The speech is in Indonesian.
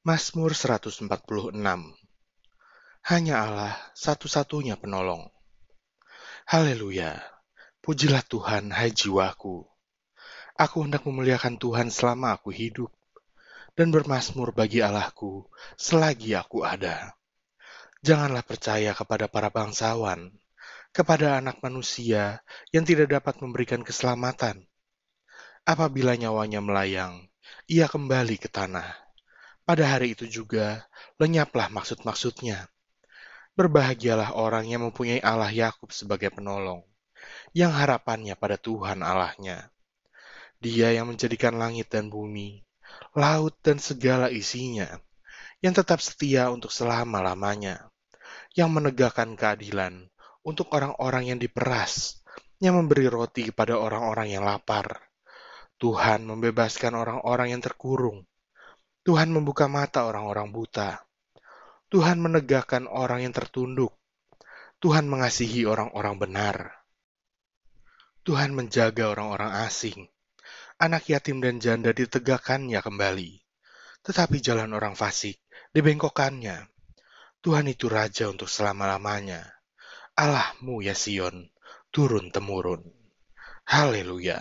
Mazmur 146 Hanya Allah satu-satunya penolong. Haleluya. Pujilah Tuhan, hai jiwaku. Aku hendak memuliakan Tuhan selama aku hidup, dan bermasmur bagi Allahku selagi aku ada. Janganlah percaya kepada para bangsawan, kepada anak manusia yang tidak dapat memberikan keselamatan. Apabila nyawanya melayang, ia kembali ke tanah. Pada hari itu juga, lenyaplah maksud-maksudnya. Berbahagialah orang yang mempunyai Allah Yakub sebagai penolong, yang harapannya pada Tuhan Allahnya. Dia yang menjadikan langit dan bumi, laut dan segala isinya, yang tetap setia untuk selama-lamanya, yang menegakkan keadilan untuk orang-orang yang diperas, yang memberi roti kepada orang-orang yang lapar. Tuhan membebaskan orang-orang yang terkurung. Tuhan membuka mata orang-orang buta. Tuhan menegakkan orang yang tertunduk. Tuhan mengasihi orang-orang benar. Tuhan menjaga orang-orang asing anak yatim dan janda ditegakkannya kembali. Tetapi jalan orang fasik dibengkokkannya. Tuhan itu Raja untuk selama-lamanya. Allahmu ya Sion, turun-temurun. Haleluya.